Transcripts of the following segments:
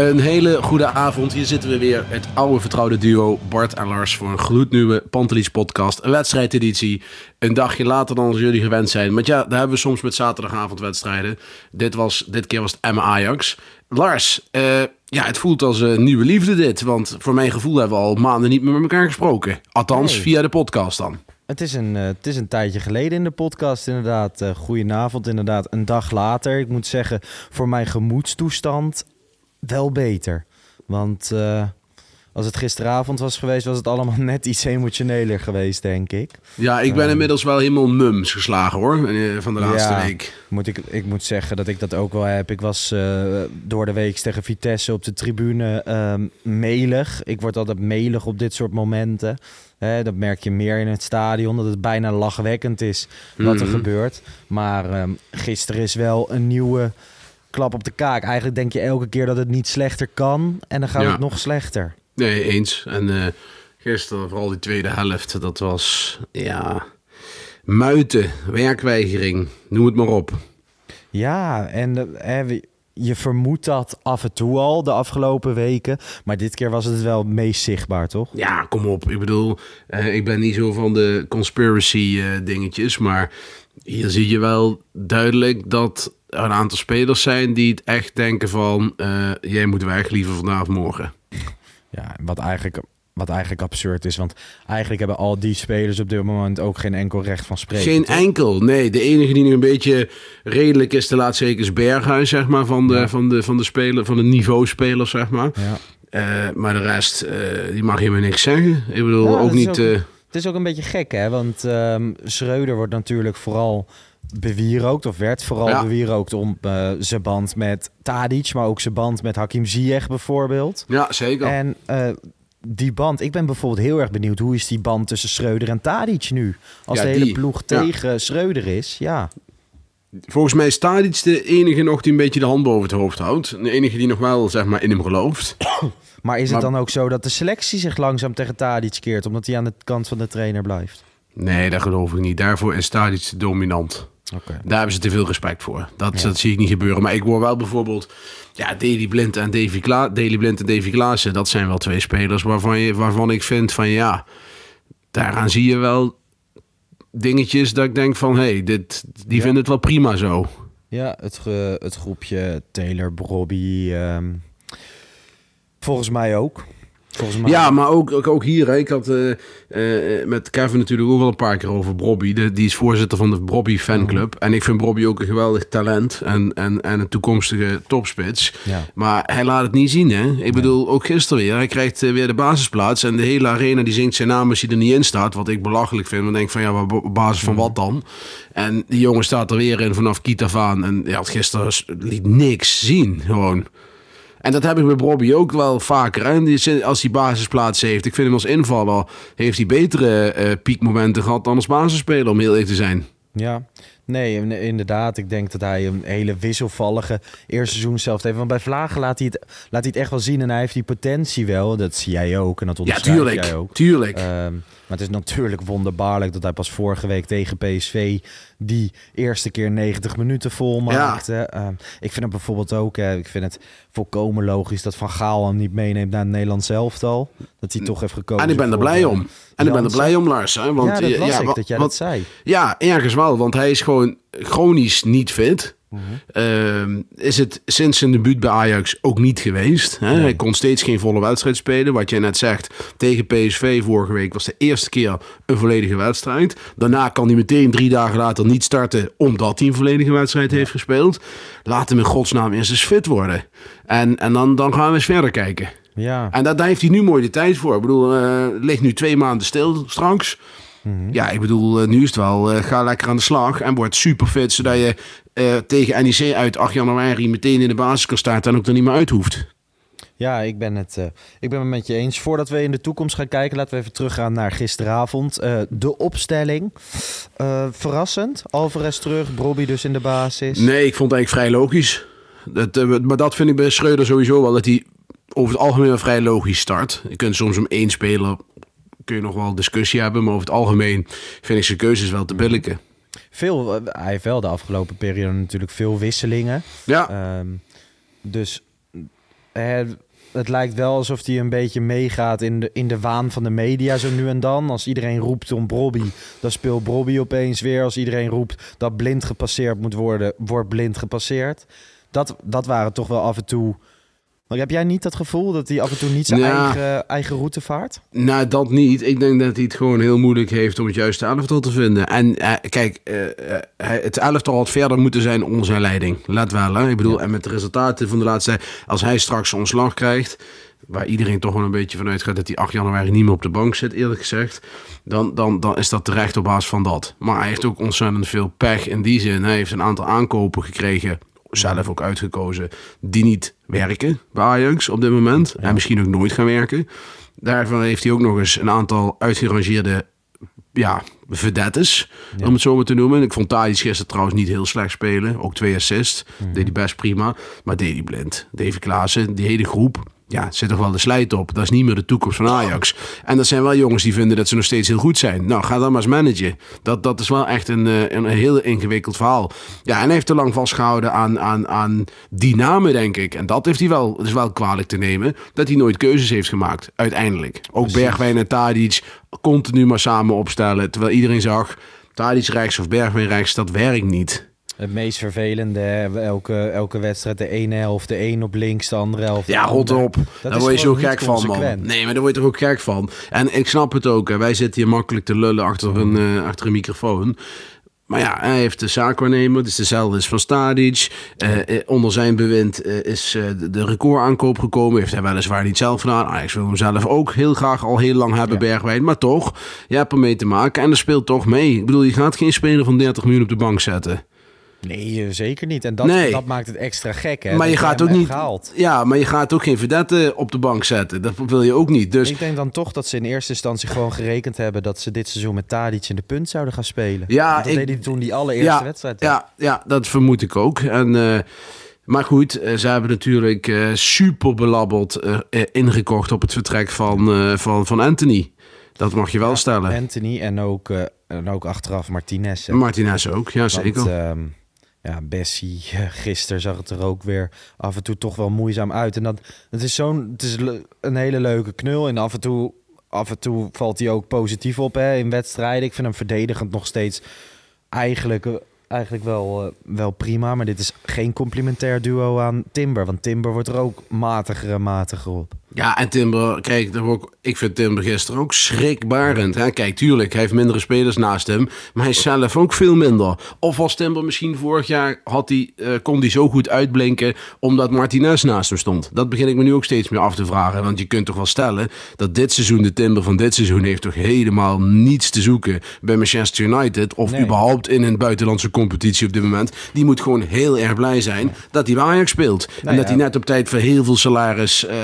Een hele goede avond. Hier zitten we weer. Het oude vertrouwde duo Bart en Lars voor een gloednieuwe Pantelis podcast. Een wedstrijdeditie. Een dagje later dan als jullie gewend zijn. Want ja, daar hebben we soms met zaterdagavond wedstrijden. Dit, was, dit keer was het Emma Ajax. Lars, eh, ja, het voelt als een nieuwe liefde dit. Want voor mijn gevoel hebben we al maanden niet meer met elkaar gesproken. Althans, Nee. via de podcast dan. Het is, een, eh, het is een tijdje geleden in de podcast, inderdaad. Eh goedenavond, inderdaad. Een dag later. Ik moet zeggen, voor mijn gemoedstoestand wel beter. Want eh, als het gisteravond was geweest, was het allemaal net iets emotioneler geweest, denk ik. Ja, ik ben inmiddels wel helemaal mums geslagen hoor. eh, Van de laatste Ja. week. Moet ik, ik moet zeggen dat ik dat ook wel heb. Ik was eh, door de week tegen Vitesse op de tribune ehm, melig. Ik word altijd melig op dit soort momenten. Hè, dat merk je meer in het stadion, dat het bijna lachwekkend is wat er Mhm. gebeurt. Maar ehm, gisteren is wel een nieuwe klap op de kaak. Eigenlijk denk je elke keer dat het niet slechter kan en dan gaat Ja. het nog slechter. Nee, eens. En eh, gisteren, vooral die tweede helft, dat was, ja, muiten, werkweigering, noem het maar op. Ja, en eh, je vermoedt dat af en toe al de afgelopen weken. Maar dit keer was het wel het meest zichtbaar, toch? Ja, kom op. Ik bedoel, eh, ik ben niet zo van de conspiracy dingetjes, maar hier zie je wel duidelijk dat een aantal spelers zijn die het echt denken van, eh, jij moet weg, liever vandaag of morgen. Ja, wat eigenlijk, wat eigenlijk absurd is. Want eigenlijk hebben al die spelers op dit moment ook geen enkel recht van spreken. Geen toch? enkel. Nee, de enige die nog een beetje redelijk is de laatste week is Berghuis, zeg maar, van de, Ja. van de, van de, speler, van de niveauspelers, zeg maar. Ja. Eh, maar de rest, eh, die mag helemaal niks zeggen. Ik bedoel, Ja, ook niet... ook- Het is ook een beetje gek, hè? Want ehm Schreuder wordt natuurlijk vooral bewierookt, of werd vooral Ja. bewierookt om eh, zijn band met Tadic, maar ook zijn band met Hakim Ziyech bijvoorbeeld. ja, zeker. En eh, die band, ik ben bijvoorbeeld heel erg benieuwd, hoe is die band tussen Schreuder en Tadic nu? Als Ja, de hele die. ploeg Ja. tegen Schreuder is, ja. Volgens mij is Tadic de enige nog die een beetje de hand boven het hoofd houdt. De enige die nog wel, zeg maar, in hem gelooft. Maar is het Maar- dan ook zo dat de selectie zich langzaam tegen Tadic keert, omdat hij aan de kant van de trainer blijft? Nee, dat geloof ik niet. Daarvoor is Tadic dominant. Daar hebben ze te veel respect voor. Dat, Ja. dat zie ik niet gebeuren. Maar ik hoor wel bijvoorbeeld... Ja, Daley Blind en Davy, Kla Daley Blind en Davy Klaassen... dat zijn wel twee spelers waarvan, je, waarvan ik vind van... ja, daaraan zie je wel dingetjes dat ik denk van... hé, hey, dit die Ja. vinden het wel prima zo. Ja, het, het groepje Taylor, Brobby. ehm, volgens mij ook. Volgens mij. Ja, maar ook, ook, ook hier. Hè. Ik had eh, eh, met Kevin natuurlijk ook wel een paar keer over Brobby. De, die is voorzitter van de Brobby fanclub. En ik vind Brobby ook een geweldig talent. En, en, en een toekomstige topspits. Ja. Maar hij laat het niet zien, hè? Ik bedoel, ook gisteren weer. Hij krijgt eh, weer de basisplaats. En de hele arena die zingt zijn naam als hij er niet in staat. Wat ik belachelijk vind. Want ik denk van, ja, op basis van wat dan? En die jongen staat er weer in vanaf Kita aan. En ja, gisteren s- liet niks zien, gewoon. En dat heb ik bij Bobby ook wel vaker. Zin- Als hij basisplaats heeft. Ik vind hem als invaller. Heeft hij betere eh, piekmomenten gehad dan als basisspeler, om heel eerlijk te zijn. Ja, nee, in- inderdaad. Ik denk dat hij een hele wisselvallige eerste seizoen zelf heeft. Want bij Vlagen laat hij, het, laat hij het echt wel zien. En hij heeft die potentie wel. Dat zie jij ook. En dat Ja, onderschrijf tuurlijk. jij ook. Tuurlijk. Ehm, maar het is natuurlijk wonderbaarlijk dat hij pas vorige week tegen PSV die eerste keer 90 minuten vol maakte. Ehm, ik vind het bijvoorbeeld ook, eh, ik vind het volkomen logisch dat Van Gaal hem niet meeneemt naar het Nederlands elftal. Dat hij toch heeft gekozen. en ik ben er blij eh, om. En ik ben er blij om, Lars. Hè? Want, ja, dat ik, dat jij wat- dat zei. Ja, ergens wel, want hij is gewoon chronisch niet fit. Mhm. Ehm, is het sinds zijn debuut bij Ajax ook niet geweest. Hè? Hij kon steeds geen volle wedstrijd spelen. Wat je net zegt, tegen PSV vorige week was de eerste keer een volledige wedstrijd. Daarna kan hij meteen drie dagen later niet starten, omdat hij een volledige wedstrijd heeft gespeeld. Laat hem in godsnaam eerst eens fit worden. En, en dan, dan gaan we eens verder kijken. Ja. En daar, daar heeft hij nu mooi de tijd voor. Ik bedoel, eh ligt nu twee maanden stil straks. Ja, ik bedoel, eh, nu is het wel, eh, ga lekker aan de slag en word super fit, zodat je eh, tegen NEC uit 8 januari meteen in de basis kan starten en ook er niet meer uit hoeft. Ja, ik ben, het, eh, ik ben het met je eens. Voordat we in de toekomst gaan kijken, laten we even teruggaan naar gisteravond. Eh, de opstelling. Verrassend. Alvarez terug, Bobby dus in de basis. Nee, ik vond het eigenlijk vrij logisch. Dat, maar dat vind ik bij Schreuder sowieso wel, dat hij over het algemeen wel vrij logisch start. Je kunt soms om één speler, kun je nog wel discussie hebben, maar over het algemeen vind ik zijn keuzes wel te billijken. Veel, eh, hij heeft wel de afgelopen periode natuurlijk veel wisselingen. Ja, Ehm, dus eh, het lijkt wel alsof hij een beetje meegaat in de, in de waan van de media zo nu en dan. Als iedereen roept om Brobby, dan speelt Brobby opeens weer. Als iedereen roept dat blind gepasseerd moet worden, wordt blind gepasseerd. Dat, dat waren toch wel af en toe... Maar heb jij niet dat gevoel dat hij af en toe niet zijn Ja. eigen, eigen route vaart? Nou, dat niet. Ik denk dat hij het gewoon heel moeilijk heeft om het juiste elftal te vinden. En eh, kijk, eh, eh, het elftal had verder moeten zijn onder zijn leiding. Let wel, hè. Ik bedoel, en met de resultaten van de laatste... Als hij straks ontslag krijgt... waar iedereen toch wel een beetje vanuit gaat... dat hij 8 januari niet meer op de bank zit, eerlijk gezegd... dan, dan, dan is dat terecht op basis van dat. Maar hij heeft ook ontzettend veel pech in die zin. Hij heeft een aantal aankopen gekregen... zelf ook uitgekozen... die niet werken bij Ajax op dit moment. En misschien ook nooit gaan werken. Daarvan heeft hij ook nog eens een aantal uitgerangeerde ja, vedettes, om het zo maar te noemen. Ik vond Tadic gisteren trouwens niet heel slecht spelen. Ook twee assists. Deed hij best prima. Maar deed hij blind. Davy Klaassen, die hele groep. Ja, zit toch wel de slijt op. Dat is niet meer de toekomst van Ajax. En dat zijn wel jongens die vinden dat ze nog steeds heel goed zijn. Nou, ga dan maar eens managen. Dat, dat is wel echt een, eh, een heel ingewikkeld verhaal. Ja, en hij heeft te lang vastgehouden aan, aan, aan die namen, denk ik. En dat heeft hij wel, is wel kwalijk te nemen. Dat hij nooit keuzes heeft gemaakt, uiteindelijk. Ook Bergwijn en Tadic continu maar samen opstellen. Terwijl iedereen zag, Tadic rechts of Bergwijn rechts, dat werkt niet. Het meest vervelende, elke, elke wedstrijd de ene helft, de een op links, de andere helft. Ja, rot op. Dat Daar is word je zo gek van, man. Nee, maar daar word je toch ook gek van. En ik snap het ook. Hè. Wij zitten hier makkelijk te lullen achter een, eh, achter een microfoon. Maar ja, hij heeft de zaakwaarnemer. Dus dezelfde is van Stadic. Eh, eh, onder zijn bewind is eh, de- recordaankoop gekomen. Heeft hij weliswaar niet zelf gedaan. Ajax wil hem zelf ook heel graag al heel lang hebben, Bergwijn. Maar toch, je hebt ermee te maken. En er speelt toch mee. Ik bedoel, je gaat geen speler van 30 miljoen op de bank zetten. Nee, eh, zeker niet. En dat, Nee. dat maakt het extra gek, hè? maar je gaat ook niet. Gehaald. Ja, maar je gaat ook geen verdette op de bank zetten. Dat wil je ook niet. Dus Ik denk dan toch dat ze in eerste instantie gewoon gerekend hebben dat ze dit seizoen met Tadic in de punt zouden gaan spelen. Ja, Want dat ik- deed hij toen die allereerste wedstrijd. Ja, ja, dat vermoed ik ook. En, eh, maar goed, eh, ze hebben natuurlijk super belabberd eh, ingekocht op het vertrek van, van, van Anthony. Dat mag je wel stellen. Anthony en ook, en ook achteraf Martinez. Martinez ook, ja Want, zeker. ehm, ja, Bessie, gisteren zag het er ook weer af en toe toch wel moeizaam uit. En dat, het is zo'n, het is een hele leuke knul. En af en toe, af en toe valt hij ook positief op hè, in wedstrijden. Ik vind hem verdedigend nog steeds eigenlijk, eh, eigenlijk wel, eh, wel prima. Maar dit is geen complementair duo aan Timber. Want Timber wordt er ook matiger en matiger op. Ja, en Timber, kijk, ik vind Timber gisteren ook schrikbarend. Hè? Kijk, tuurlijk, hij heeft mindere spelers naast hem, maar hij is zelf ook veel minder. Of was Timber misschien vorig jaar, had hij, eh, kon hij zo goed uitblinken omdat Martinez naast hem stond? Dat begin ik me nu ook steeds meer af te vragen. Want je kunt toch wel stellen dat dit seizoen, de Timber van dit seizoen, heeft toch helemaal niets te zoeken bij Manchester United. Of Nee. überhaupt in een buitenlandse competitie op dit moment. Die moet gewoon heel erg blij zijn dat hij bij Ajax speelt. en Nou dat ja. hij net op tijd voor heel veel salaris eh,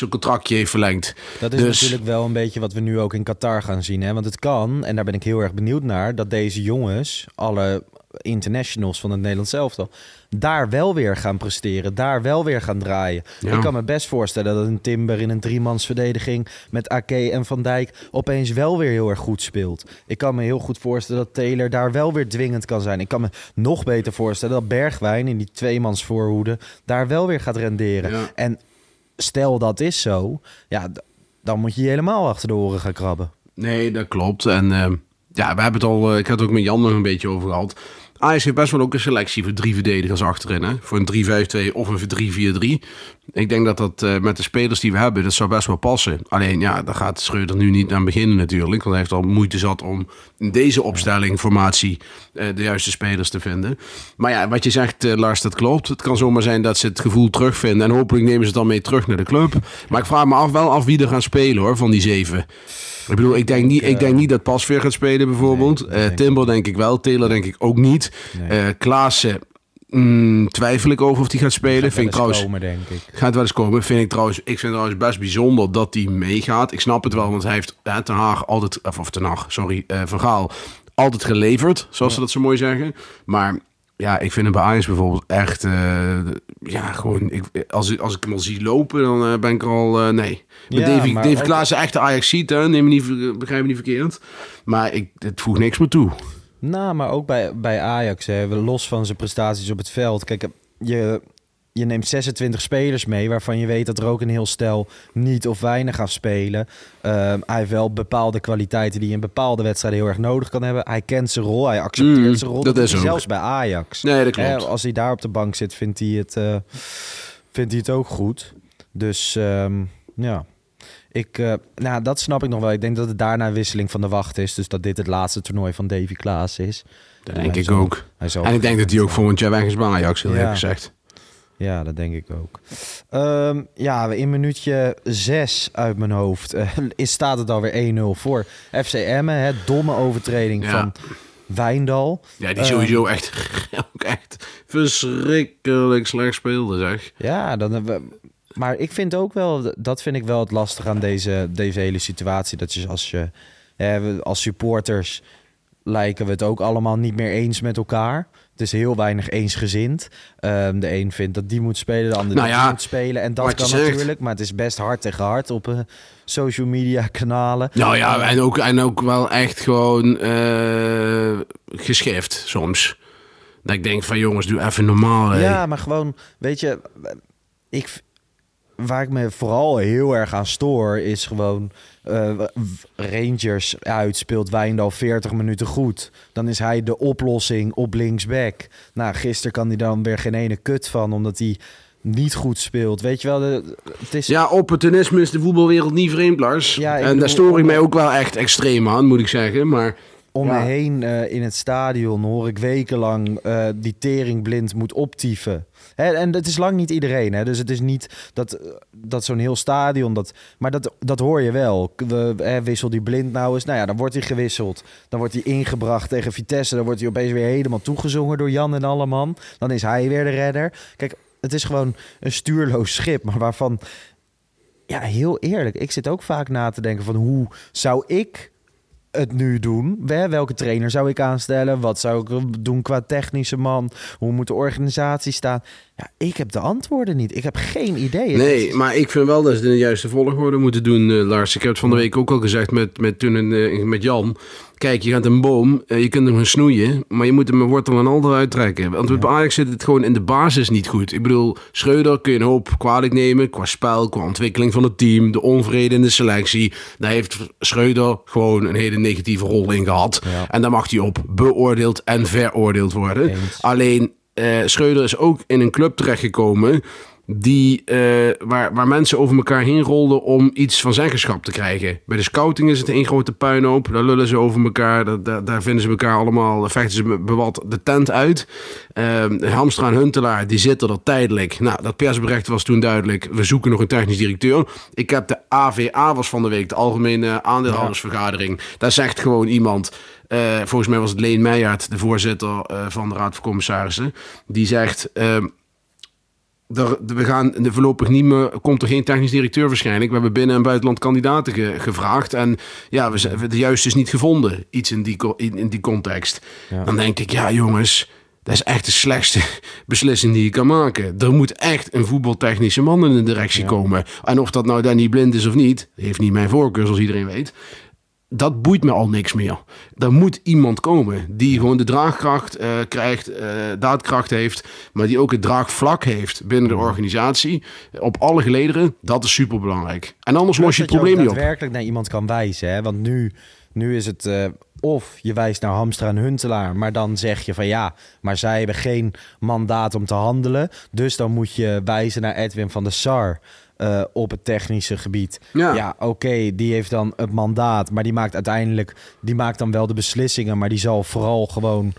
zijn contractje heeft verlengd. Dat is Dus- natuurlijk wel een beetje wat we nu ook in Qatar gaan zien. Hè? Want het kan, en daar ben ik heel erg benieuwd naar, dat deze jongens, alle internationals van het Nederlands elftal, daar wel weer gaan presteren, daar wel weer gaan draaien. Ja. Ik kan me best voorstellen dat een Timber in een driemansverdediging met Ake en Van Dijk opeens wel weer heel erg goed speelt. Ik kan me heel goed voorstellen dat Taylor daar wel weer dwingend kan zijn. Ik kan me nog beter voorstellen dat Bergwijn in die tweemans voorhoede daar wel weer gaat renderen. Ja. En stel dat is zo, ja, dan moet je je helemaal achter de oren gaan krabben. Nee, dat klopt. En eh, ja, we hebben het al, eh, ik had het ook met Jan nog een beetje over gehad. Ajax heeft best wel ook een selectie voor drie verdedigers achterin. Hè? Voor een 3-5-2 of een 3-4-3. Ik denk dat dat uh, met de spelers die we hebben, dat zou best wel passen. Alleen ja, daar gaat Schreuder nu niet aan beginnen natuurlijk. Want hij heeft al moeite zat om in deze opstelling, formatie, uh, de juiste spelers te vinden. Maar ja, wat je zegt uh, Lars, dat klopt. Het kan zomaar zijn dat ze het gevoel terugvinden. En hopelijk nemen ze het dan mee terug naar de club. Maar ik vraag me af, wel af wie er gaan spelen hoor, van die zeven. Ik bedoel, ik denk niet, ik denk niet dat Pasveer gaat spelen bijvoorbeeld. Nee, Timber denk ik wel. Taylor denk ik ook niet. Nee. Klaassen mm, twijfel ik over of die gaat spelen. Gaat vind ik trouwens, komen, denk ik. Gaat wel eens komen. Vind ik trouwens, ik vind trouwens best bijzonder dat hij meegaat. Ik snap het wel, want hij heeft uh, Ten Haag altijd, of, of Ten Haag, sorry, uh, Van Gaal, altijd geleverd, zoals ja. ze dat zo mooi zeggen. Maar ja, ik vind hem bij Ajax bijvoorbeeld echt, uh, ja, gewoon, ik, als, als ik hem al zie lopen, dan uh, ben ik al, nee. Ja, Davy ook... Klaassen echt de Ajax ziet, hè, neem me niet, begrijp me niet verkeerd. Maar ik, het voegt niks meer toe. Nou, maar ook bij, bij Ajax, hè, los van zijn prestaties op het veld. Kijk, je, je neemt 26 spelers mee, waarvan je weet dat er ook een heel stel niet of weinig gaat spelen. Uh, hij heeft wel bepaalde kwaliteiten die je in bepaalde wedstrijden heel erg nodig kan hebben. Hij kent zijn rol, hij accepteert mm, zijn rol. Dat, dat is ook. Zelfs bij Ajax. Nee, dat klopt. Hè, als hij daar op de bank zit, vindt hij het, uh, vindt hij het ook goed. Dus um, ja. Ik, uh, nou, dat snap ik nog wel. Ik denk dat het daarna een wisseling van de wacht is. Dus dat dit het laatste toernooi van Davy Klaas is. Dat denk ik ook. en ik denk dat hij ook volgend jaar is bij Ajax, heel ja. gezegd. Ja, dat denk ik ook. Um, ja, in minuutje 6 uit mijn hoofd uh, is, staat het alweer 1-0 voor FC Emmen. Hè, domme overtreding ja. van Wijndal. Ja, die sowieso um, echt, ook echt verschrikkelijk slecht speelde, zeg. Ja, dan, we, maar ik vind ook wel, dat vind ik wel het lastige aan deze, deze hele situatie. Dat je als je, hè, als supporters lijken we het ook allemaal niet meer eens met elkaar. Het is heel weinig eensgezind. Um, de een vindt dat die moet spelen, de ander nou ja, die moet spelen. En dat kan natuurlijk, maar het is best hard tegen hard op uh, social media kanalen. Nou ja, en ook, en ook wel echt gewoon uh, geschift soms. Dat ik denk van jongens, doe even normaal. Hè. Ja, maar gewoon, weet je, ik, waar ik me vooral heel erg aan stoor, is gewoon uh, Rangers uit, speelt Wijndal 40 minuten goed. Dan is hij de oplossing op linksback. Nou, gisteren kan hij dan weer geen ene kut van, omdat hij niet goed speelt. Weet je wel, de, het is... Ja, opportunisme is de voetbalwereld niet vreemd, Lars. Ja, en bedoel, daar stoor ik mij ook wel echt extreem aan, moet ik zeggen. Maar om ja. me heen uh, in het stadion hoor ik wekenlang uh, die tering blind moet optieven. Hè, en het is lang niet iedereen. Hè? Dus het is niet dat, dat zo'n heel stadion... Dat, maar dat, dat hoor je wel. We, hè, wissel die blind nou eens. Nou ja, dan wordt hij gewisseld. Dan wordt hij ingebracht tegen Vitesse. Dan wordt hij opeens weer helemaal toegezongen door Jan en Alleman. Dan is hij weer de redder. Kijk, het is gewoon een stuurloos schip. Maar waarvan... Ja, heel eerlijk. Ik zit ook vaak na te denken van... Hoe zou ik het nu doen? Welke trainer zou ik aanstellen? Wat zou ik doen qua technische man? Hoe moet de organisatie staan? Ja, ik heb de antwoorden niet. Ik heb geen idee. Nee, maar ik vind wel dat ze de juiste volgorde moeten doen, uh, Lars. Ik heb het van de week ook al gezegd met, met, toen uh, met Jan. Kijk, je gaat een boom, uh, je kunt hem gaan snoeien, maar je moet hem met wortel en al eruit trekken. Want ja. bij Ajax zit het gewoon in de basis niet goed. Ik bedoel, Schreuder kun je een hoop kwalijk nemen qua spel, qua ontwikkeling van het team, de onvrede in de selectie. Daar heeft Schreuder gewoon een hele negatieve rol in gehad. Ja. En daar mag hij op beoordeeld en veroordeeld worden. Eens. Alleen uh, Schreuder is ook in een club terechtgekomen die, uh, waar, waar mensen over elkaar heen rolden om iets van zeggenschap te krijgen. Bij de scouting is het een grote puinhoop. Daar lullen ze over elkaar. Daar, daar, daar vinden ze elkaar allemaal, vechten ze bewat de tent uit. Uh, Hamstra en Huntelaar, die zitten er tijdelijk. Nou, dat persbericht was toen duidelijk. We zoeken nog een technisch directeur. Ik heb de AVA was van de week, de Algemene Aandeelhoudersvergadering. Daar zegt gewoon iemand... Uh, volgens mij was het Leen Meijert, de voorzitter uh, van de Raad van Commissarissen. Die zegt... Er, we gaan de voorlopig niet meer, komt er geen technisch directeur waarschijnlijk. We hebben binnen- en buitenland kandidaten ge, gevraagd. En ja, we hebben de juiste is niet gevonden. Iets in die, in, in die context. Ja. Dan denk ik, ja jongens, dat is echt de slechtste beslissing die je kan maken. Er moet echt een voetbaltechnische man in de directie ja. komen. En of dat nou Danny Blind is of niet, heeft niet mijn voorkeur zoals iedereen weet dat boeit me al niks meer. Er moet iemand komen die gewoon de draagkracht uh, krijgt, uh, daadkracht heeft, maar die ook het draagvlak heeft binnen de organisatie. Op alle gelederen, dat is superbelangrijk. En anders los je het probleem niet op. daadwerkelijk naar iemand kan wijzen. Hè? Want nu, nu is het uh, Of je wijst naar Hamstra en Huntelaar, maar dan zeg je van ja, maar zij hebben geen mandaat om te handelen. Dus dan moet je wijzen naar Edwin van der Sar uh, op het technische gebied. Ja. Ja, oké, die heeft dan het mandaat, maar die maakt uiteindelijk, die maakt dan wel de beslissingen, maar die zal vooral gewoon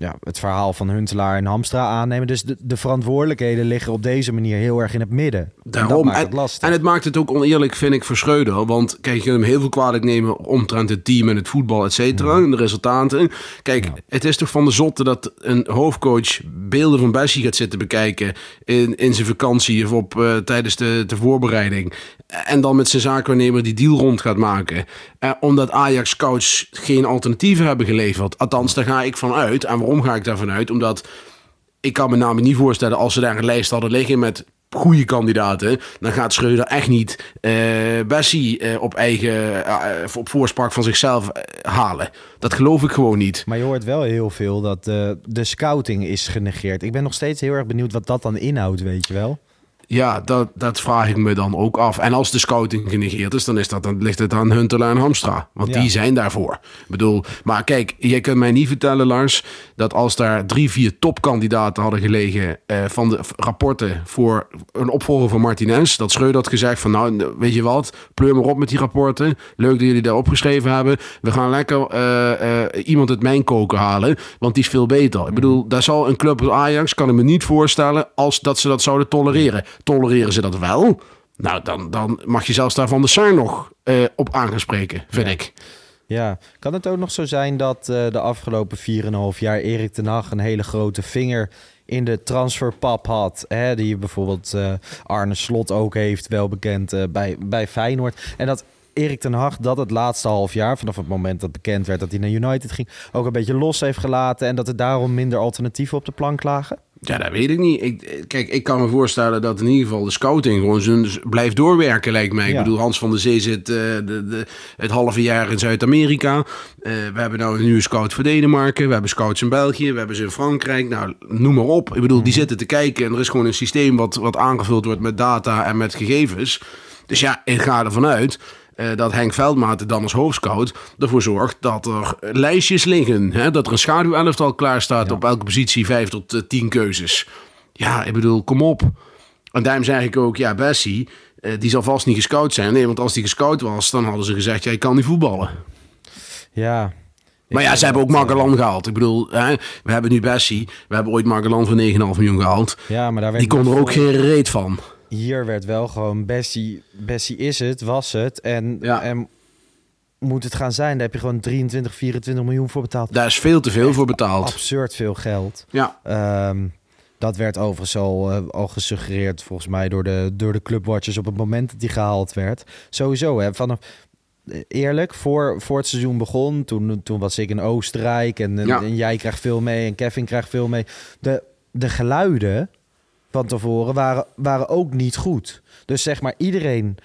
ja, het verhaal van Huntelaar en Hamstra aannemen. Dus de, de verantwoordelijkheden liggen op deze manier heel erg in het midden. En dat Daarom. maakt En, het lastig. en het maakt het ook oneerlijk, vind ik, voor Schreuder. Want kijk, je kunt hem heel veel kwalijk nemen omtrent het team en het voetbal, et cetera. En de resultaten. Kijk, het is toch van de zotte dat een hoofdcoach beelden van Bessie gaat zitten bekijken in, in zijn vakantie of op, eh, tijdens de, de voorbereiding. En dan met zijn zaakwaarnemer die deal rond gaat maken. Eh, omdat Ajax scouts geen alternatieven hebben geleverd. Althans, daar ga ik van uit. En waarom ga ik daarvan uit? Omdat ik kan me namelijk niet voorstellen als ze daar een lijst hadden liggen met goede kandidaten, dan gaat Schreuder echt niet eh Bessie eh, op eigen eh, op voorspraak van zichzelf halen. Dat geloof ik gewoon niet. Maar je hoort wel heel veel dat de scouting is genegeerd. Ik ben nog steeds heel erg benieuwd wat dat dan inhoudt, weet je wel. Ja, dat, dat vraag ik me dan ook af. En als de scouting genegeerd is, dan, is dat, dan ligt het aan Huntelaar en Hamstra. Want Ja. die zijn daarvoor. Ik bedoel, maar kijk, je kunt mij niet vertellen, Lars, dat als daar drie, vier topkandidaten hadden gelegen eh, van de rapporten voor een opvolger van Martinez, dat Schreuder had gezegd van, nou, weet je wat, pleur maar op met die rapporten. Leuk dat jullie daar opgeschreven hebben. We gaan lekker eh, eh, iemand uit mijn koken halen, want die is veel beter. Ik bedoel, daar zal een club als Ajax, kan ik me niet voorstellen, als dat ze dat zouden tolereren. Tolereren ze dat wel? Nou, dan, dan mag je zelfs daar van de Sar nog eh, op aan gaan spreken, vind ik. Ja, kan het ook nog zo zijn dat eh, de afgelopen 4,5 jaar Erik ten Hag een hele grote vinger in de transferpap had. Hè, die bijvoorbeeld eh, Arne Slot ook heeft, wel bekend bij, bij Feyenoord. En dat Erik ten Hag dat het laatste half jaar, vanaf het moment dat bekend werd dat hij naar United ging, ook een beetje los heeft gelaten. En dat er daarom minder alternatieven op de plank lagen. Ja, dat weet ik niet. Ik, kijk, ik kan me voorstellen dat in ieder geval de scouting gewoon zijn, blijft doorwerken, lijkt mij. Ik bedoel, Hans van der Zee zit eh, de, de, het halve jaar in Zuid-Amerika. Eh, we hebben nou een nieuwe scout voor Denemarken. We hebben scouts in België. We hebben ze in Frankrijk. Nou, noem maar op. Ik bedoel, die zitten te kijken en er is gewoon een systeem wat, wat aangevuld wordt met data en met gegevens. Dus ja, ik ga ervan uit eh, dat Henk Veldmaat dan als hoofdscout ervoor zorgt dat er lijstjes liggen. Hè? Dat er een schaduwelftal klaar staat op elke positie, vijf tot eh, tien keuzes. Ja, ik bedoel, kom op. En daarom zeg ik ook, ja, Bessie, eh, die zal vast niet gescout zijn. Nee, want als die gescout was, dan hadden ze gezegd, jij kan niet voetballen. Ja. Maar ja, ze hebben ook Magellan gehaald. Ik bedoel, hè, we hebben nu Bessie. We hebben ooit Magellan voor 9,5 miljoen gehaald. Ja, maar daar werd Die kon er ook geen reet van. Hier werd wel gewoon Bessie, Bessie is het, was het. En, Ja. en moet het gaan zijn. Daar heb je gewoon 23, 24 miljoen voor betaald. Daar is veel te veel voor betaald. Absurd veel geld. Ja, Ehm, dat werd overigens al, eh, al gesuggereerd, volgens mij, door de, door de clubwatchers op het moment dat die gehaald werd. Sowieso, hè, vanaf. eh, Eerlijk, voor, voor het seizoen begon, toen, toen was ik in Oostenrijk en, en- Ja. en jij krijgt veel mee en Kevin krijgt veel mee. De, de geluiden van tevoren waren, waren ook niet goed. Dus zeg maar iedereen,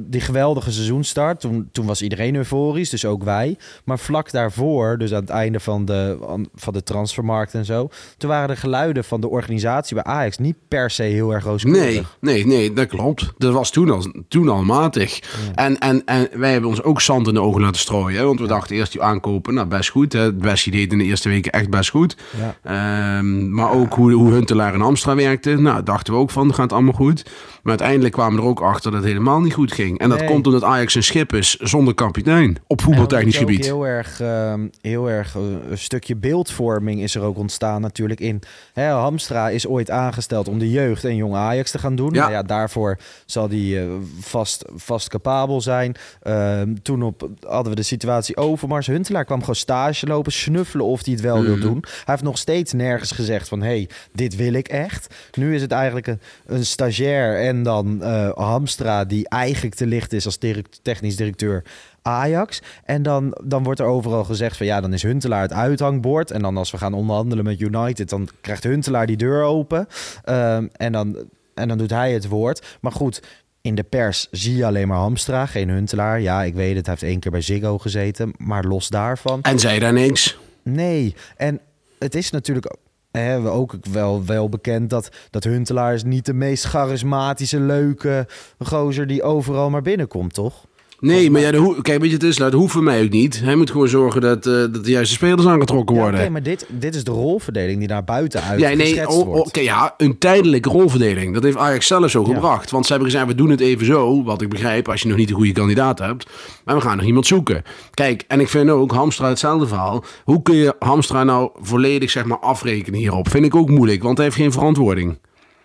die geweldige seizoenstart, toen, toen was iedereen euforisch, dus ook wij. Maar vlak daarvoor, dus aan het einde van de, van de transfermarkt en zo, toen waren de geluiden van de organisatie bij Ajax niet per se heel erg rooskleurig. nee, nee, nee, dat klopt. Dat was toen al, toen al matig. En, en, en wij hebben ons ook zand in de ogen laten strooien. Hè? Want we dachten eerst die aankopen, nou best goed. Hè? Bessie deed in de eerste weken echt best goed. Ja. Ehm, maar ook hoe, hoe Huntelaar en Amstra werkten. Nou, dachten we ook van, gaat allemaal goed. Maar uiteindelijk kwamen we er ook achter dat het helemaal niet goed ging. En dat Nee. komt omdat Ajax een schip is zonder kapitein. Op voetbaltechnisch gebied. Heel erg, ehm, heel erg eh, een stukje beeldvorming is er ook ontstaan natuurlijk in. Hè, Hamstra is ooit aangesteld om de jeugd en jong Ajax te gaan doen. Ja. Nou ja, daarvoor zal hij eh, vast, vast capabel zijn. Ehm, toen op, hadden we de situatie Overmars. Huntelaar kwam gewoon stage lopen, snuffelen of hij het wel Mhm. wil doen. Hij heeft nog steeds nergens gezegd van... hey, dit wil ik echt. Nu is het eigenlijk een, een stagiair en dan eh, Hamstra... die eigenlijk te licht is als direct, technisch directeur Ajax. En dan, dan wordt er overal gezegd van... ja, dan is Huntelaar het uithangbord. En dan als we gaan onderhandelen met United... dan krijgt Huntelaar die deur open. Ehm, en, dan, en dan doet hij het woord. Maar goed... In de pers zie je alleen maar Hamstra, geen Huntelaar. Ja, ik weet het, hij heeft één keer bij Ziggo gezeten. Maar los daarvan... En zei daar niks. Nee, en het is natuurlijk we ook wel, wel bekend dat, dat Huntelaar is niet de meest charismatische, leuke gozer die overal maar binnenkomt, toch? Nee, maar ja, de hoe- kijk, weet je, het is, dat hoeft voor mij ook niet. Hij moet gewoon zorgen dat, eh, dat de juiste spelers aangetrokken Ja, worden. Oké, maar dit, dit is de rolverdeling die naar buiten uit Ja, nee, oh, oh, oké, ja, een tijdelijke rolverdeling. Dat heeft Ajax zelf zo Ja. gebracht. Want ze hebben gezegd, we doen het even zo. Wat ik begrijp, als je nog niet de goede kandidaat hebt. Maar we gaan nog iemand zoeken. Kijk, en ik vind ook, Hamstra hetzelfde verhaal. Hoe kun je Hamstra nou volledig, zeg maar, afrekenen hierop? Vind ik ook moeilijk, want hij heeft geen verantwoording.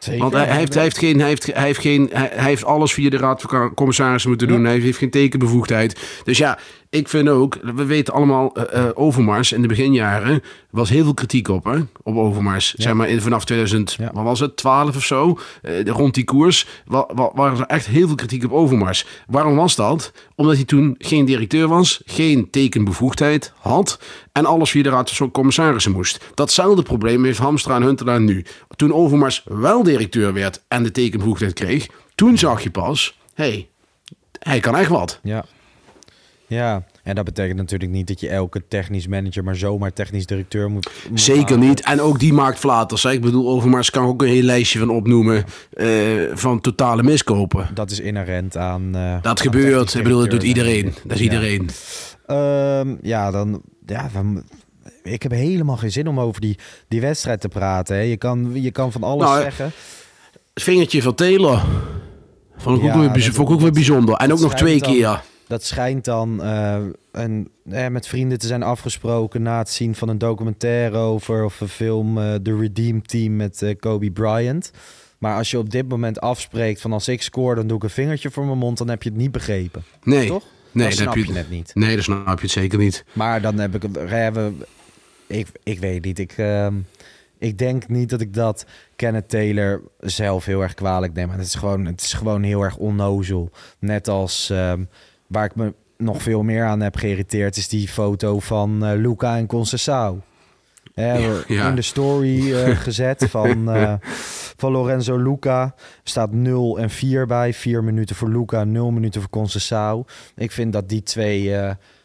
Zeker. Want hij, hij heeft, hij, heeft geen, hij, heeft, hij, heeft geen, hij, heeft alles via de Raad van Commissarissen moeten doen. Hij heeft geen tekenbevoegdheid. Dus ja, ik vind ook, we weten allemaal, eh, Overmars in de beginjaren was heel veel kritiek op, hè, op Overmars. Zeg maar in, vanaf 2000, Ja. wat was het, 12 of zo, eh, rond die koers, wa, wa, waren er echt heel veel kritiek op Overmars. Waarom was dat? Omdat hij toen geen directeur was, geen tekenbevoegdheid had en alles via de Raad van Commissarissen moest. Datzelfde probleem heeft Hamstra en Huntelaar nu. Toen Overmars wel directeur werd en de tekenbevoegdheid kreeg, toen zag je pas, hé, hey, hij kan echt wat. Ja. Ja, en dat betekent natuurlijk niet dat je elke technisch manager maar zomaar technisch directeur moet. moet Zeker niet. En ook die maakt flaters. hè. Ik bedoel, Overmars kan ook een heel lijstje van opnoemen eh, van totale miskopen. Dat is inherent aan. eh, aan Dat gebeurt. Ik bedoel, dat doet iedereen. Dat is Ja. iedereen. Ehm, ja, dan. Ja, dan- ik heb helemaal geen zin om over die, die wedstrijd te praten. Hè. Je, kan, je kan van alles Nou, zeggen. Het vingertje van Taylor. Vond ik, Ja, ook, weer, bijz- dat- vond ik ook weer bijzonder. En ook nog twee keer. Dat schijnt dan eh, een, eh, met vrienden te zijn afgesproken na het zien van een documentaire over of een film eh The Redeem Team met eh, Kobe Bryant. Maar als je op dit moment afspreekt van als ik scoor, dan doe ik een vingertje voor mijn mond, dan heb je het niet begrepen. Nee. Toch? Nee, dat snap heb je net niet. Nee, dat snap je het zeker niet. Maar dan heb ik het. Hebben, ik, ik weet niet. Ik, ehm, ik denk niet dat ik dat Kenneth Taylor zelf heel erg kwalijk neem. Maar het is gewoon, het is gewoon heel erg onnozel. Net als ehm, waar ik me nog veel meer aan heb geïrriteerd, is die foto van eh, Luca en Concessao. Ja. In de story eh, gezet van, eh, van Lorenzo Luca. staat 0 en 4 bij. 4 minuten voor Luca, 0 minuten voor Concessao. Ik vind dat die twee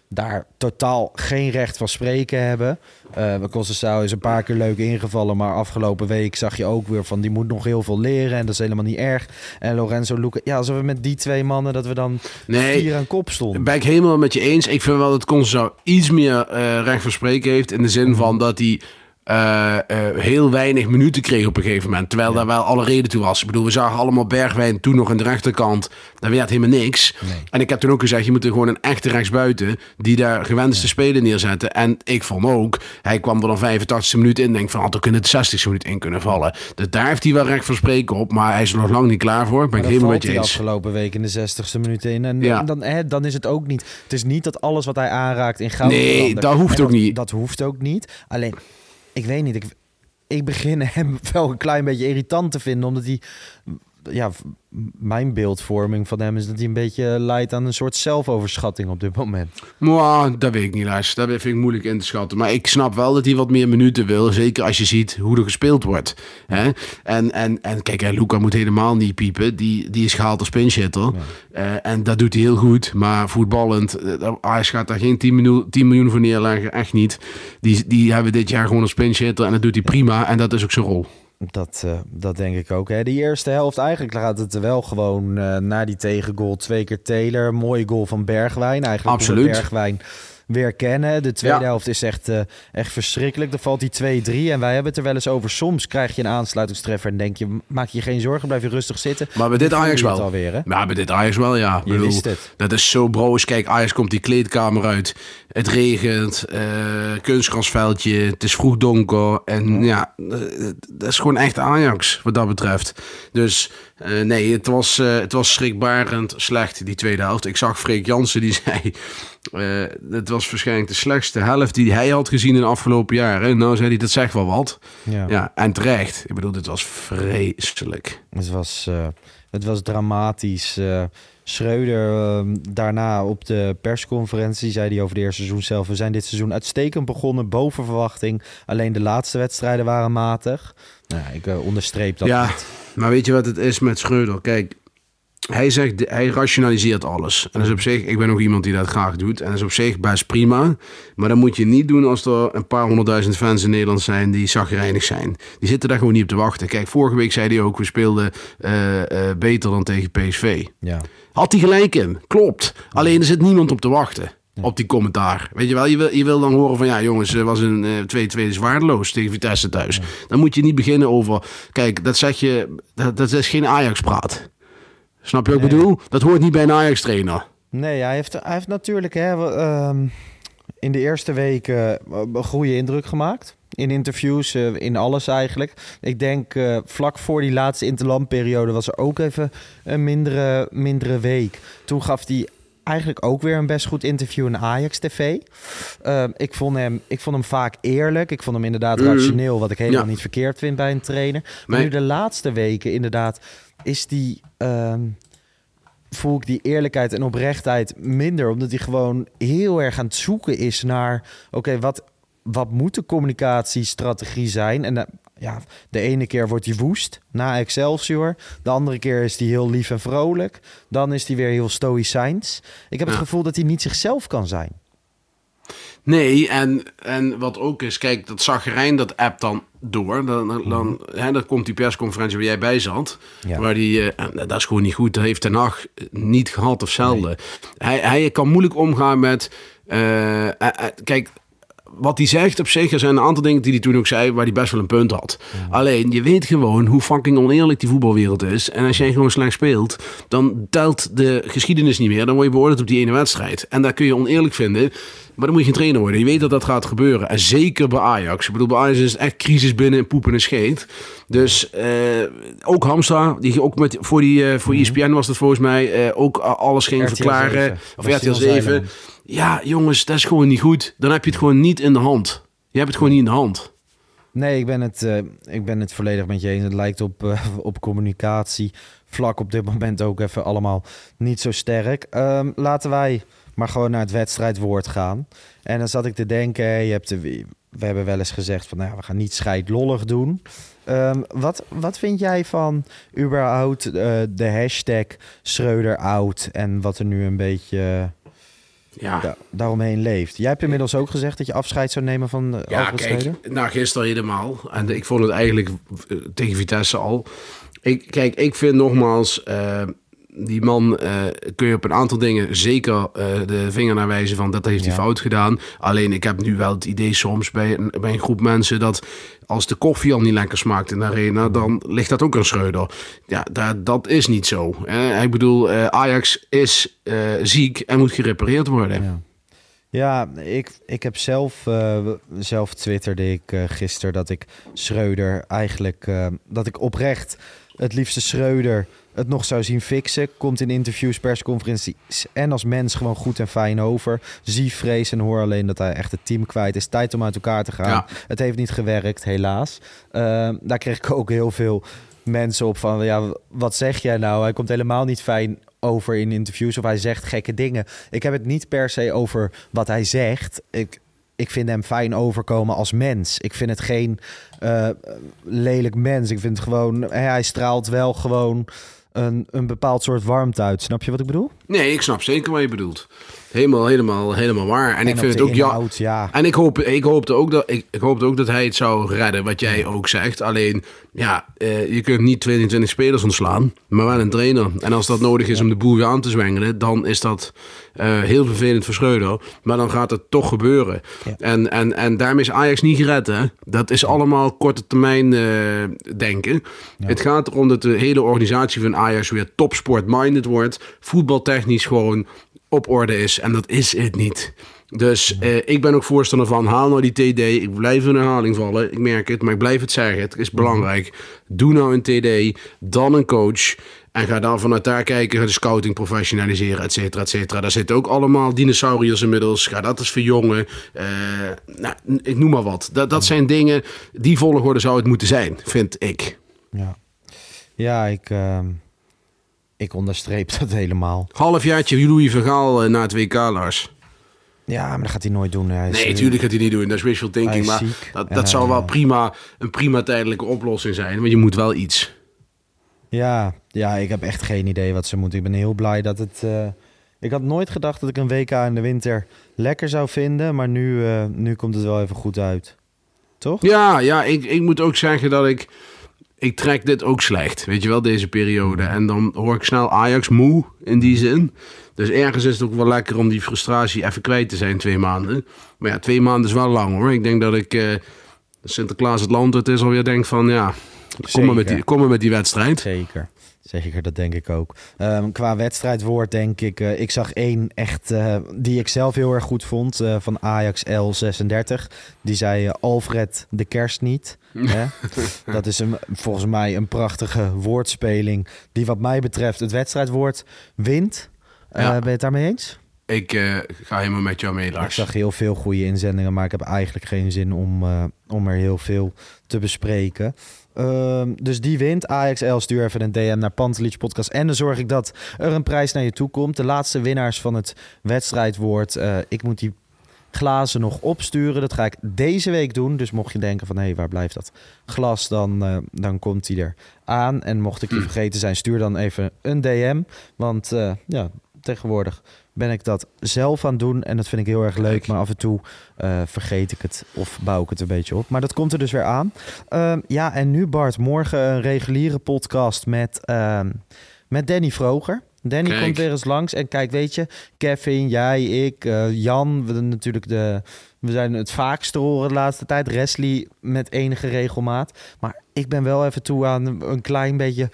daar totaal geen recht van spreken hebben. Eh Concessao is een paar keer leuk ingevallen, maar afgelopen week zag je ook weer van die moet nog heel veel leren en dat is helemaal niet erg. En Lorenzo Luca, ja, alsof we met die twee mannen dat we dan Nee. vier aan kop stonden. Ben ik helemaal met je eens. Ik vind wel dat Conceição iets meer eh, recht van spreken heeft. In de zin Mhm. van dat hij eh, eh, heel weinig minuten kreeg op een gegeven moment. Terwijl daar wel alle reden toe was. Ik bedoel, we zagen allemaal Bergwijn toen nog aan de rechterkant. Daar werd helemaal niks. Nee. En ik heb toen ook gezegd, je moet er gewoon een echte rechtsbuiten... die daar gewend is te spelen neerzetten. En ik vond ook, hij kwam er dan 85e minuut in. Denk van, had ook in het 60e minuut in kunnen vallen. Dus daar heeft hij wel recht van spreken op. Maar hij is er nog lang niet klaar voor. Ben ik helemaal met je eens. afgelopen week in de 60ste minuut in. En Ja. dan, hè, dan is het ook niet. Het is niet dat alles wat hij aanraakt in goud Nee, dat hoeft En ook niet. Dat hoeft ook niet. Alleen, ik weet niet. Ik, ik begin hem wel een klein beetje irritant te vinden. Omdat hij. Ja, mijn beeldvorming van hem is dat hij een beetje leidt aan een soort zelfoverschatting op dit moment. Maar dat weet ik niet, Lars. Dat vind ik moeilijk in te schatten. Maar ik snap wel dat hij wat meer minuten wil. Zeker als je ziet hoe er gespeeld wordt. Hè? En, en, en kijk, hè, Luca moet helemaal niet piepen. Die, die is gehaald als pinchitter. Eh, en dat doet hij heel goed. Maar voetballend, eh, hij gaat daar geen 10 miljoen, 10 miljoen voor neerleggen. Echt niet. Die, die hebben dit jaar gewoon als pinchitter. En dat doet hij prima. En dat is ook zijn rol. Dat, eh, dat denk ik ook. Hè. De eerste helft, eigenlijk gaat het er wel gewoon eh na die tegengoal. Twee keer Taylor, mooie goal van Bergwijn. Eigenlijk Absoluut. Bergwijn weer kennen. De tweede Ja. helft is echt, eh, echt verschrikkelijk. Dan valt die 2-3 en wij hebben het er wel eens over. Soms krijg je een aansluitingstreffer en denk je, maak je geen zorgen, blijf je rustig zitten. Maar bij dit Ajax wel. alweer, hè? Ja, bij dit Ajax wel, ja. Je wist het. Dat is zo broos. Kijk, Ajax komt die kleedkamer uit. Het regent, eh kunstgrasveldje, het is vroeg donker. En ja, eh, dat is gewoon echt Ajax wat dat betreft. Dus eh, nee, het was, eh, het was schrikbarend slecht, die tweede helft. Ik zag Freek Jansen, die zei... eh het was waarschijnlijk de slechtste helft die hij had gezien in de afgelopen jaren. Nou zei hij, dat zegt wel wat. Ja. Ja, en terecht. Ik bedoel, dit was vreselijk. Het was, het was dramatisch. Eh Schreuder eh, daarna op de persconferentie zei hij over de eerste seizoen zelf... we zijn dit seizoen uitstekend begonnen, boven verwachting. Alleen de laatste wedstrijden waren matig. Nou, ik eh, onderstreep dat ja, niet. maar weet je wat het is met Schreuder? Kijk, hij zegt, hij rationaliseert alles. En dat is op zich, ik ben ook iemand die dat graag doet. En dat is op zich best prima. Maar dat moet je niet doen als er een paar honderdduizend fans in Nederland zijn die zagrijnig zijn. Die zitten daar gewoon niet op te wachten. Kijk, vorige week zei hij ook, we speelden eh, eh, beter dan tegen PSV. Ja. Had hij gelijk in, klopt. Alleen er zit niemand op te wachten. Op die commentaar. Weet je wel, je wil, je wil dan horen van ja, jongens, was een eh 2-2 is waardeloos tegen Vitesse thuis. Dan moet je niet beginnen over. Kijk, dat zeg je, dat, dat is geen Ajax-praat. Snap je wat ik bedoel? Dat hoort niet bij een Ajax-trainer. Nee, hij heeft, hij heeft natuurlijk hè, ehm, in de eerste weken eh, een goede indruk gemaakt. In interviews, eh, in alles eigenlijk. Ik denk eh, vlak voor die laatste interlandperiode was er ook even een mindere, mindere week. Toen gaf hij eigenlijk ook weer een best goed interview in Ajax TV. Eh, ik, vond hem, ik vond hem vaak eerlijk. Ik vond hem inderdaad Mhm. rationeel, wat ik helemaal Ja. niet verkeerd vind bij een trainer. Maar nu de laatste weken inderdaad is die... ehm, voel ik die eerlijkheid en oprechtheid minder. Omdat hij gewoon heel erg aan het zoeken is naar... oké, wat, wat moet de communicatiestrategie zijn? En eh, ja, de ene keer wordt hij woest na Excelsior. De andere keer is hij heel lief en vrolijk. Dan is hij weer heel stoïcijns. Ik heb het gevoel dat hij niet zichzelf kan zijn. Nee, en, en wat ook is, kijk, dat zagrijn, dat app dan door. Dan, dan, dan, hè, dan komt die persconferentie waar jij bij zat. Ja. Waar die, eh, en dat is gewoon niet goed. Dat heeft Ten Hag niet gehad of zelden. Hij, hij kan moeilijk omgaan met... eh, eh, eh, kijk, wat hij zegt op zich, er zijn een aantal dingen die hij toen ook zei, waar hij best wel een punt had. Alleen, je weet gewoon hoe fucking oneerlijk die voetbalwereld is. En als jij gewoon slecht speelt, dan telt de geschiedenis niet meer. Dan word je beoordeeld op die ene wedstrijd. En daar kun je oneerlijk vinden. Maar dan moet je geen trainer worden. Je weet dat dat gaat gebeuren. En zeker bij Ajax. Ik bedoel, bij Ajax is het echt crisis binnen en poep en scheet. Dus eh, ook Hamstra, die ook met, voor, die, eh, voor ESPN was dat volgens mij, eh, ook alles ging RTL verklaren. 7. Of RTL 7. Zeiland. Ja, jongens, dat is gewoon niet goed. Dan heb je het gewoon niet in de hand. Je hebt het gewoon niet in de hand. Nee, ik ben het, eh, ik ben het volledig met je eens. Het lijkt op, eh, op communicatie vlak op dit moment ook even allemaal niet zo sterk. Ehm, laten wij maar gewoon naar het wedstrijdwoord gaan. En dan zat ik te denken, je hebt we hebben wel eens gezegd van, nou, we gaan niet scheidlollig doen. Ehm, wat, wat vind jij van überhaupt eh, de hashtag Schreuder out en wat er nu een beetje Ja, da- daaromheen leeft? Jij hebt inmiddels ook gezegd dat je afscheid zou nemen van uh, ja kijk, nou gisteren helemaal. En ik vond het eigenlijk eh, tegen Vitesse al. Ik, kijk, ik vind nogmaals, eh, die man eh, kun je op een aantal dingen zeker eh, de vinger naar wijzen van dat heeft hij Ja. fout gedaan. Alleen ik heb nu wel het idee soms bij een, bij een groep mensen dat als de koffie al niet lekker smaakt in de arena, dan ligt dat ook aan Schreuder. Ja, dat, dat is niet zo. Hè. Ik bedoel, eh, Ajax is ziek en moet gerepareerd worden. Ja. Ja, ik, ik heb zelf, zelf twitterde ik gisteren dat ik Schreuder eigenlijk, dat ik oprecht het liefste Schreuder het nog zou zien fixen. Komt in interviews, persconferenties en als mens gewoon goed en fijn over. Zie vrees en hoor alleen dat hij echt het team kwijt is. Tijd om uit elkaar te gaan. Ja. Het heeft niet gewerkt, helaas. Eh, daar kreeg ik ook heel veel mensen op van, ja, wat zeg jij nou? Hij komt helemaal niet fijn over in interviews of hij zegt gekke dingen. Ik heb het niet per se over wat hij zegt. Ik, ik vind hem fijn overkomen als mens. Ik vind het geen eh, lelijk mens. Ik vind het gewoon, hij straalt wel gewoon een, een bepaald soort warmte uit. Snap je wat ik bedoel? Nee, ik snap zeker wat je bedoelt. Helemaal, helemaal, helemaal waar. En, ik vind het ook ja. inhoud, ja. En ik, hoop, ik, hoopte ook dat, ik, ik hoopte ook dat hij het zou redden, wat jij ook zegt. Alleen, ja, eh, je kunt niet 22 spelers ontslaan, maar wel een trainer. En als dat nodig is om de boel weer aan te zwengelen, dan is dat eh, heel vervelend voor Schreuder. Maar dan gaat het toch gebeuren. Ja. En, en, en daarmee is Ajax niet gered, hè. Dat is allemaal korte termijn eh, denken. Het gaat erom dat de hele organisatie van Ajax weer topsport-minded wordt. Voetbaltechnisch gewoon op orde is. En dat is het niet. Dus eh, ik ben ook voorstander van haal nou die TD. Ik blijf in herhaling vallen. Ik merk het, maar ik blijf het zeggen. Het is belangrijk. Doe nou een TD, dan een coach. En ga dan vanuit daar kijken, ga de scouting professionaliseren, et cetera, et cetera. Daar zitten ook allemaal dinosauriërs inmiddels. Ga dat eens verjongen. Eh nou, ik noem maar wat. Dat, dat zijn dingen, die volgorde zou het moeten zijn, vind ik. Ja, ja ik, ehm, ik onderstreep dat helemaal. Halfjaartje Louis Vergaal eh, na het WK, Lars. Ja, maar dat gaat hij nooit doen. Hij Nee, eh, natuurlijk gaat hij niet doen. Dat is wishful thinking. Maar ziek. dat, dat zou wel eh, prima, een prima tijdelijke oplossing zijn. Want je moet wel iets. Ja, ja, ik heb echt geen idee wat ze moeten. Ik ben heel blij dat het... eh, ik had nooit gedacht dat ik een WK in de winter lekker zou vinden. Maar nu, eh, nu komt het wel even goed uit. Toch? Ja, ja ik, ik moet ook zeggen dat ik... Ik trek dit ook slecht, weet je wel, deze periode. En dan hoor ik snel Ajax moe in die zin. Dus ergens is het ook wel lekker om die frustratie even kwijt te zijn, twee maanden. Maar ja, twee maanden is wel lang hoor. Ik denk dat ik eh, Sinterklaas het land het is alweer denk van ja, kom maar, met die, kom maar met die wedstrijd. Zeker. Zeker, dat denk ik ook. Ehm, qua wedstrijdwoord denk ik... eh, ik zag één echt eh, die ik zelf heel erg goed vond... eh, van Ajax L36. Die zei Alfred de kerst niet. Hè? dat is een, volgens mij een prachtige woordspeling... die wat mij betreft het wedstrijdwoord wint. Ja. Ben je het daarmee eens? Ik ga helemaal met jou mee, Ik Lars. zag heel veel goede inzendingen... maar ik heb eigenlijk geen zin om, om er heel veel te bespreken. Ehm, dus die wint. AXL stuur even een DM naar Pantelich Podcast. En dan zorg ik dat er een prijs naar je toe komt. De laatste winnaars van het wedstrijdwoord. eh, ik moet die glazen nog opsturen. Dat ga ik deze week doen. Dus mocht je denken van... hé, hey, waar blijft dat glas? Dan, eh, dan komt die er aan. En mocht ik je vergeten zijn, stuur dan even een DM. Want eh, ja, tegenwoordig ben ik dat zelf aan het doen. En dat vind ik heel erg leuk. Maar af en toe eh, vergeet ik het of bouw ik het een beetje op. Maar dat komt er dus weer aan. Ehm, ja, en nu Bart, morgen een reguliere podcast met, ehm, met Danny Vroger. Danny Kijk. komt weer eens langs. En kijk, weet je, Kevin, jij, ik, eh, Jan, we, natuurlijk de, we zijn het vaakst te horen de laatste tijd. Wesley met enige regelmaat. Maar ik ben wel even toe aan een klein beetje...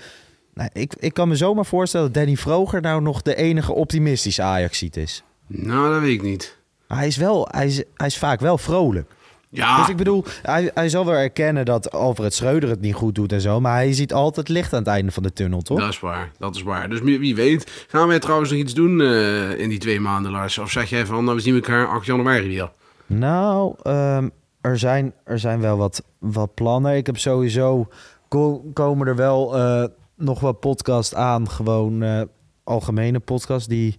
Nou, ik, ik kan me zomaar voorstellen dat Danny Vroger nou nog de enige optimistische Ajaxiet is. Nou, dat weet ik niet. Hij is, wel, hij is, hij is vaak wel vrolijk. Ja, Dus ik bedoel, hij, hij zal wel erkennen dat Alfred Schreuder het niet goed doet en zo. Maar hij ziet altijd licht aan het einde van de tunnel, toch? dat is waar. Dat is waar. Dus wie weet. Gaan wij trouwens nog iets doen eh, in die twee maanden, Lars? Of zeg jij van, nou, we zien elkaar 8 januari weer? Nou, ehm, er, zijn, er zijn wel wat, wat plannen. Ik heb sowieso... ko- komen er wel eh, nog wat podcast aan. Gewoon eh, algemene podcast. Die,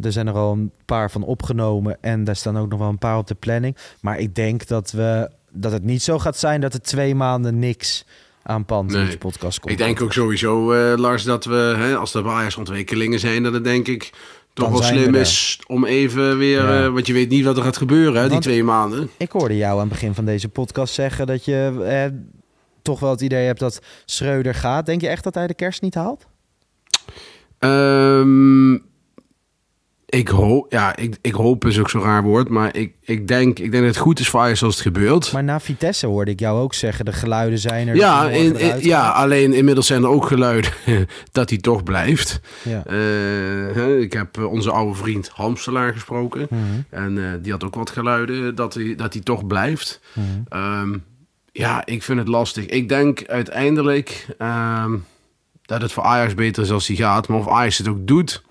er zijn er al een paar van opgenomen. En daar staan ook nog wel een paar op de planning. Maar ik denk dat, we, dat het niet zo gaat zijn... dat er twee maanden niks aan Pand Nee. podcast komt. Ik denk ook sowieso, eh, Lars, dat we, hè, als er ontwikkelingen zijn, dat het denk ik toch Dan wel slim is om even weer, Ja. eh, want je weet niet wat er gaat gebeuren, hè, die twee maanden. Ik hoorde jou aan het begin van deze podcast zeggen dat je toch wel het idee hebt dat Schreuder gaat. Denk je echt dat hij de kerst niet haalt? Ehm, ik, hoop, ja, ik, ik hoop is ook zo'n raar woord, maar ik, ik, denk, ik denk dat het goed is voor Ajax als het gebeurt. Maar na Vitesse hoorde ik jou ook zeggen, de geluiden zijn er. ja, in, in- ja, alleen inmiddels zijn er ook geluiden dat hij toch blijft. ja. Eh, ik heb eh, onze oude vriend Hamstelaar gesproken. Mhm, En eh, die had ook wat geluiden dat hij, dat hij toch blijft. mhm. Ehm, ja, ik vind het lastig. Ik denk uiteindelijk ehm, dat het voor Ajax beter is als hij gaat. Maar of Ajax het ook doet,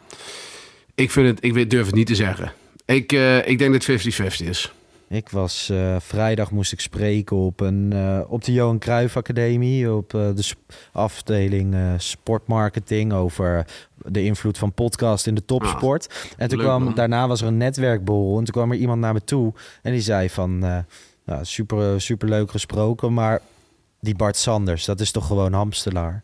ik, vind het, ik durf het niet te zeggen. Ik, eh, ik denk dat het 50-50 is. Ik was eh, vrijdag moest ik spreken op, een, eh, op de Johan Cruijff Academie, op de afdeling sportmarketing over de invloed van podcast in de topsport. en toen leuk, kwam man. daarna was er een netwerkborrel en toen kwam er iemand naar me toe en die zei van, nou, super, super leuk gesproken, maar die Bart Sanders, dat is toch gewoon hamstelaar.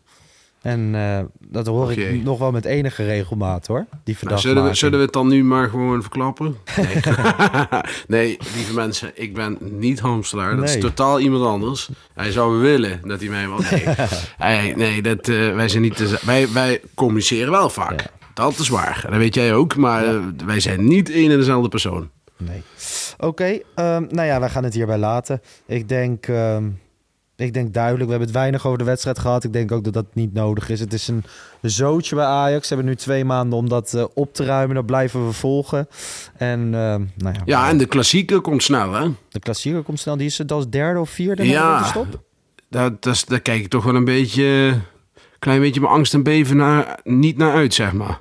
En eh, dat hoor ik nog wel met enige regelmaat hoor. Die Nou, verdacht zullen, we, zullen we het dan nu maar gewoon verklappen? Nee, nee lieve mensen, ik ben niet hamstelaar. Dat is totaal iemand anders. Hij zou willen dat hij mij was. Nee, Hij- nee dat, eh, wij, zijn niet te- wij, wij communiceren wel vaak. Ja. Dat is waar. Dat weet jij ook. Maar eh, wij zijn niet één en dezelfde persoon. Nee. Oké, ehm, nou ja, wij gaan het hierbij laten. Ik denk, ehm, ik denk duidelijk, we hebben het weinig over de wedstrijd gehad. Ik denk ook dat dat niet nodig is. Het is een zootje bij Ajax. Ze hebben nu twee maanden om dat eh, op te ruimen. Dat blijven we volgen. En ehm, nou ja, Ja, en de klassieke komt snel, hè? de klassieker komt snel. Die is het als derde of vierde Ja. de stop. Dat is- daar kijk ik toch wel een beetje... klein beetje mijn angst en beven naar, niet naar uit, zeg maar.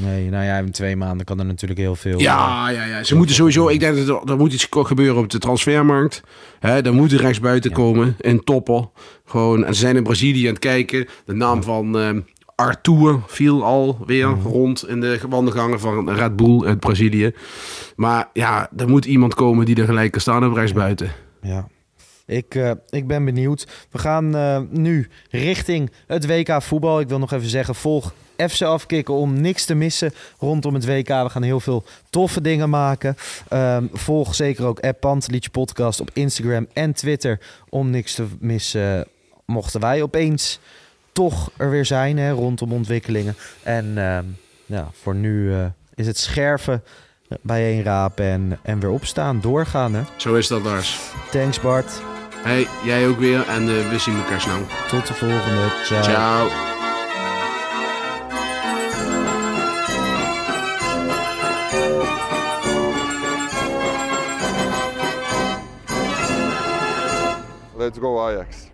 Nee, nou ja, in twee maanden kan er natuurlijk heel veel. Ja, ja, ja. Ze moeten sowieso. Ik denk dat er, er moet iets gebeuren op de transfermarkt. Hè, er moet rechts buiten Ja. komen in toppen. Gewoon. En ze zijn in Brazilië aan het kijken. De naam van ehm Arthur viel al weer rond in de wandelgangen van Red Bull uit Brazilië. Maar ja, er moet iemand komen die er gelijk kan staan op rechts buiten. Ja. Ik, eh, ik ben benieuwd. We gaan eh, nu richting het WK voetbal. Ik wil nog even zeggen, volg FC Afkikken om niks te missen rondom het WK. We gaan heel veel toffe dingen maken. Ehm, volg zeker ook App Pantelietje Podcast op Instagram en Twitter om niks te missen. Mochten wij opeens toch er weer zijn hè, rondom ontwikkelingen. En ehm, ja, voor nu eh, is het scherven bijeenrapen en, en weer opstaan, doorgaan. Hè? Zo is dat, Lars. Thanks Bart. Hey, jij ook weer en eh, we zien elkaar snel. Tot de volgende. Ciao. Ciao. Let's go Ajax.